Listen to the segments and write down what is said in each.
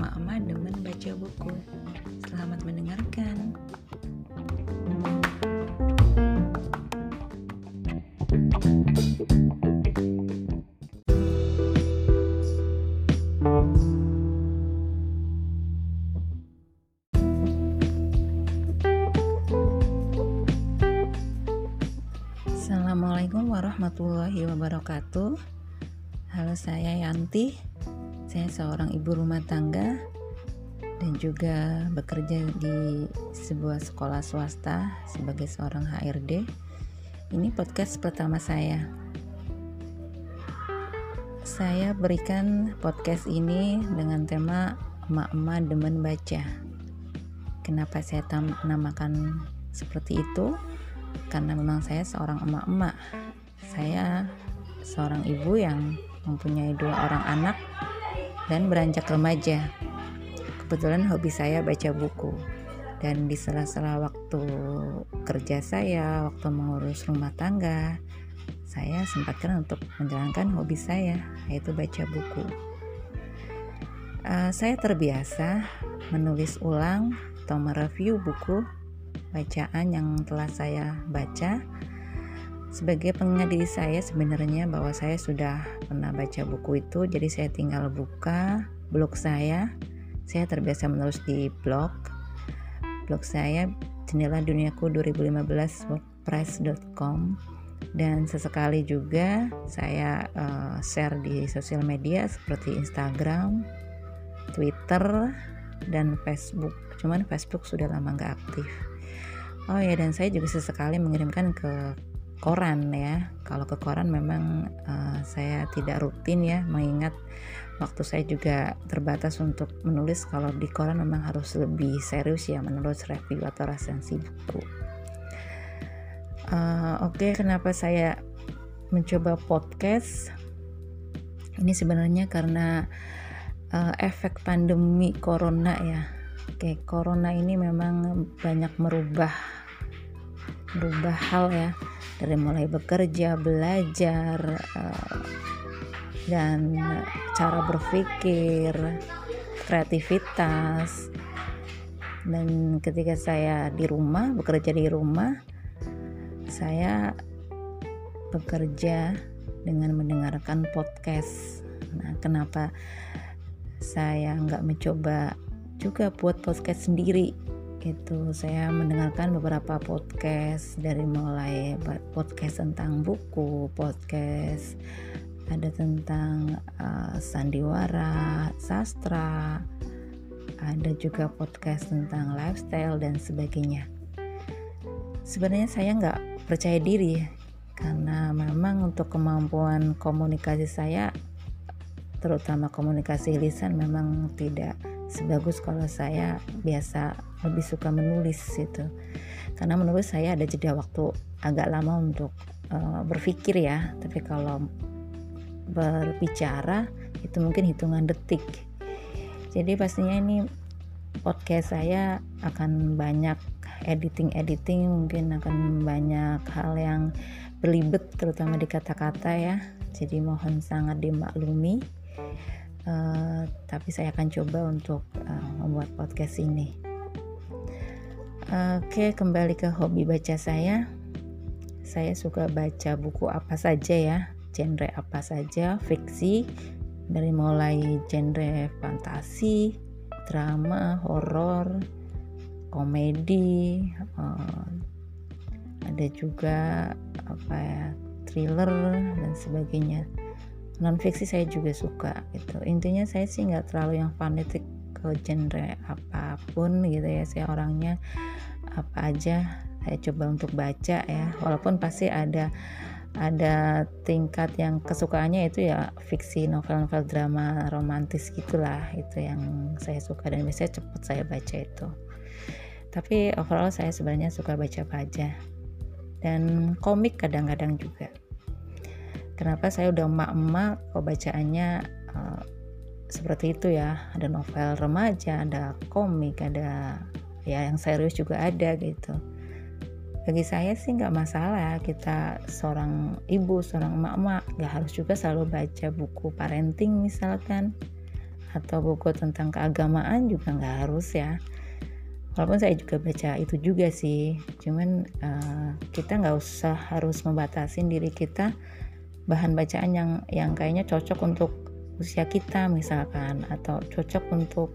Mama Demen Baca Buku. Selamat mendengarkan. Assalamualaikum warahmatullahi wabarakatuh. Halo, saya Yanti. Saya seorang ibu rumah tangga dan juga bekerja di sebuah sekolah swasta sebagai seorang HRD. Ini podcast pertama saya. Saya berikan podcast ini dengan tema emak-emak demen baca. Kenapa saya namakan seperti itu? karena memang saya seorang emak-emak. Saya seorang ibu yang mempunyai dua orang anak dan beranjak remaja. Kebetulan hobi saya baca buku dan di sela-sela waktu kerja saya, waktu mengurus rumah tangga, saya sempatkan untuk menjalankan hobi saya, yaitu baca buku. Uh, saya terbiasa menulis ulang atau mereview buku bacaan yang telah saya baca sebagai pengingat diri saya sebenarnya bahwa saya sudah pernah baca buku itu jadi saya tinggal buka blog saya saya terbiasa menulis di blog blog saya jendela duniaku 2015 wordpress.com dan sesekali juga saya uh, share di sosial media seperti Instagram, Twitter, dan Facebook. Cuman Facebook sudah lama nggak aktif. Oh ya dan saya juga sesekali mengirimkan ke koran ya. Kalau ke koran memang uh, saya tidak rutin ya mengingat waktu saya juga terbatas untuk menulis kalau di koran memang harus lebih serius ya menulis review atau resensi buku. Uh, Oke, okay, kenapa saya mencoba podcast? Ini sebenarnya karena uh, efek pandemi corona ya. Oke, okay, corona ini memang banyak merubah berubah hal ya dari mulai bekerja, belajar uh, dan cara berpikir, kreativitas. Dan ketika saya di rumah, bekerja di rumah, saya bekerja dengan mendengarkan podcast. Nah, kenapa saya nggak mencoba juga buat podcast sendiri itu saya mendengarkan beberapa podcast dari mulai podcast tentang buku, podcast ada tentang uh, sandiwara, sastra, ada juga podcast tentang lifestyle dan sebagainya. Sebenarnya saya nggak percaya diri karena memang untuk kemampuan komunikasi saya, terutama komunikasi lisan memang tidak sebagus kalau saya biasa lebih suka menulis gitu. Karena menulis saya ada jeda waktu agak lama untuk uh, berpikir ya. Tapi kalau berbicara itu mungkin hitungan detik. Jadi pastinya ini podcast saya akan banyak editing editing mungkin akan banyak hal yang berlibet terutama di kata-kata ya. Jadi mohon sangat dimaklumi uh, tapi saya akan coba untuk uh, membuat podcast ini. Oke, kembali ke hobi baca saya. Saya suka baca buku apa saja ya, genre apa saja, fiksi, dari mulai genre fantasi, drama, horor, komedi, uh, ada juga apa ya, thriller dan sebagainya non fiksi saya juga suka gitu. Intinya saya sih nggak terlalu yang fanatik ke genre apa pun gitu ya. Saya orangnya apa aja saya coba untuk baca ya. Walaupun pasti ada ada tingkat yang kesukaannya itu ya fiksi novel-novel drama romantis gitulah itu yang saya suka dan biasanya cepet saya baca itu. Tapi overall saya sebenarnya suka baca aja dan komik kadang-kadang juga kenapa saya udah emak-emak kok bacaannya uh, seperti itu ya. Ada novel remaja ada komik ada ya yang serius juga ada gitu. Bagi saya sih nggak masalah kita seorang ibu seorang emak-emak. Nggak harus juga selalu baca buku parenting misalkan atau buku tentang keagamaan juga nggak harus ya. Walaupun saya juga baca itu juga sih. Cuman uh, kita nggak usah harus membatasin diri kita bahan bacaan yang yang kayaknya cocok untuk usia kita misalkan atau cocok untuk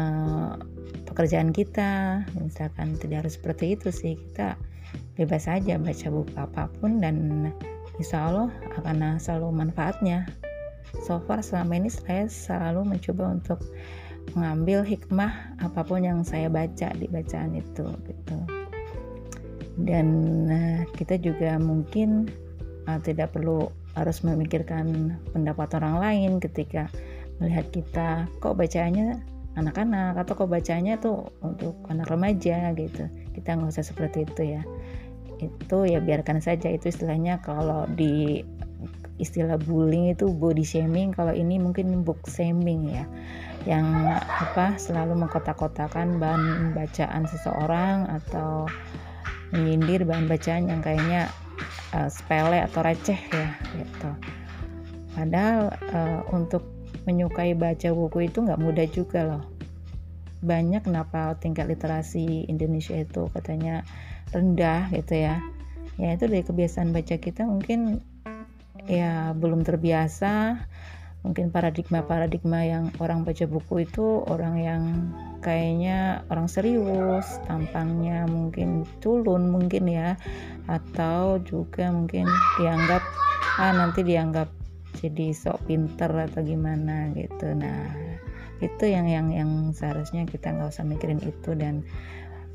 uh, pekerjaan kita misalkan tidak harus seperti itu sih. Kita bebas saja baca buku apa pun dan insya Allah akan selalu manfaatnya. So far selama ini saya selalu mencoba untuk mengambil hikmah apa pun yang saya baca di bacaan itu gitu. Dan uh, kita juga mungkin uh, tidak perlu harus memikirkan pendapat orang lain ketika melihat kita kok bacaannya anak-anak? Atau kok bacanya tuh untuk anak remaja gitu. Kita nggak usah seperti itu ya. Itu ya biarkan saja. Itu istilahnya kalau di istilah bullying itu body shaming. Kalau ini mungkin book shaming ya. Yang apa selalu mengkotak-kotakan bahan bacaan seseorang atau menyindir bahan bacaan yang kayaknya uh, sepele atau receh ya gitu. Padahal uh, untuk menyukai baca buku itu nggak mudah juga loh. Banyak kenapa tingkat literasi Indonesia itu katanya rendah gitu ya. Ya itu dari kebiasaan baca kita mungkin ya belum terbiasa. Mungkin paradigma-paradigma yang orang baca buku itu orang yang kayaknya orang serius tampangnya mungkin culun mungkin ya atau juga mungkin dianggap ah nanti dianggap jadi sok pinter atau gimana gitu. Nah itu yang yang yang seharusnya kita nggak usah mikirin itu dan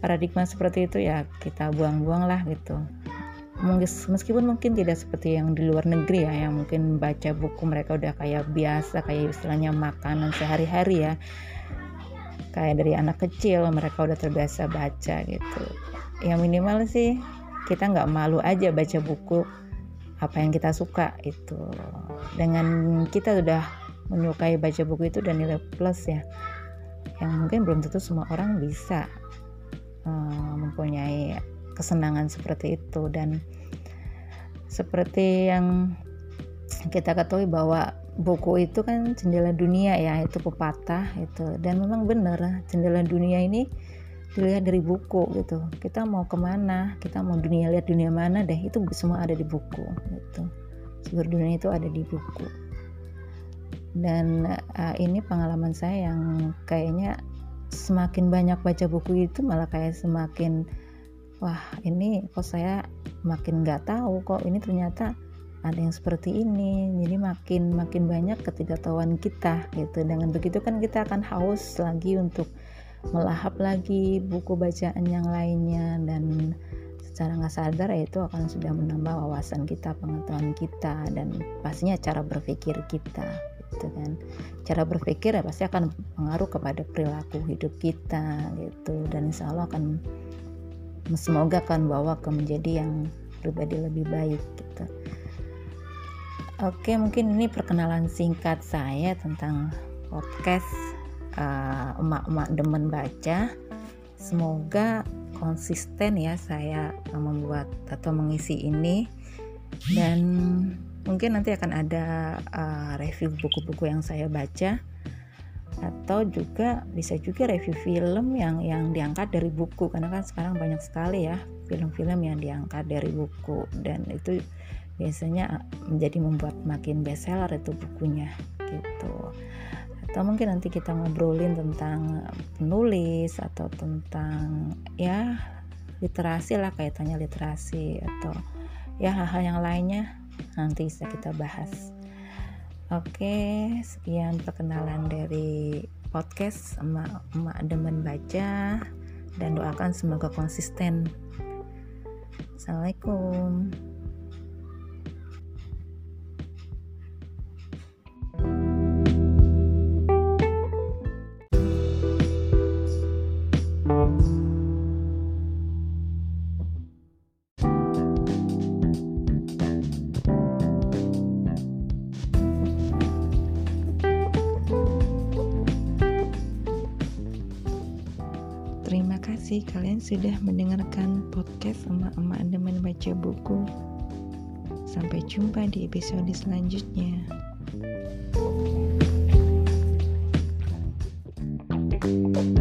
paradigma seperti itu ya kita buang-buang lah gitu. Meskipun mungkin tidak seperti yang di luar negeri ya yang mungkin baca buku mereka udah kayak biasa kayak istilahnya makanan sehari-hari ya kayak dari anak kecil mereka udah terbiasa baca gitu. Yang minimal sih kita nggak malu aja baca buku apa yang kita suka itu. Dengan kita udah menyukai baca buku itu dan nilai plus ya. Yang mungkin belum tentu semua orang bisa uh, mempunyai kesenangan seperti itu. Dan seperti yang kita ketahui bahwa buku itu kan jendela dunia ya itu pepatah itu. Dan memang benar jendela dunia ini dilihat dari buku gitu. Kita mau ke mana kita mau dunia lihat dunia mana deh itu semua ada di buku gitu. Seluruh dunia itu ada di buku. Dan uh, ini pengalaman saya yang kayaknya semakin banyak baca buku itu malah kayak semakin wah ini kok saya makin nggak tahu kok ini ternyata ada yang seperti ini jadi makin makin banyak ketidaktahuan kita gitu. Dengan begitu kan kita akan haus lagi untuk melahap lagi buku bacaan yang lainnya dan secara nggak sadar ya itu akan sudah menambah wawasan kita pengetahuan kita dan pastinya cara berpikir kita gitu kan. Cara berpikir ya pasti akan pengaruh kepada perilaku hidup kita gitu. Dan insya Allah akan semoga akan bawa ke menjadi yang pribadi lebih baik gitu oke mungkin ini perkenalan singkat saya tentang podcast uh, emak-emak demen baca. Semoga konsisten ya saya membuat atau mengisi ini. Dan mungkin nanti akan ada uh, review buku-buku yang saya baca. Atau juga bisa juga review film yang yang diangkat dari buku. Karena kan sekarang banyak sekali ya film-film yang diangkat dari buku. Dan itu biasanya menjadi membuat makin bestseller itu bukunya gitu. Atau mungkin nanti kita ngobrolin tentang penulis atau tentang ya literasi lah kaitannya literasi atau ya hal-hal yang lainnya nanti bisa kita bahas. Oke sekian perkenalan dari podcast emak emak demen baca dan doakan semoga konsisten. Assalamualaikum Terima kasih kalian sudah mendengarkan podcast emak-emak demen baca buku. Sampai jumpa di episode selanjutnya. thank you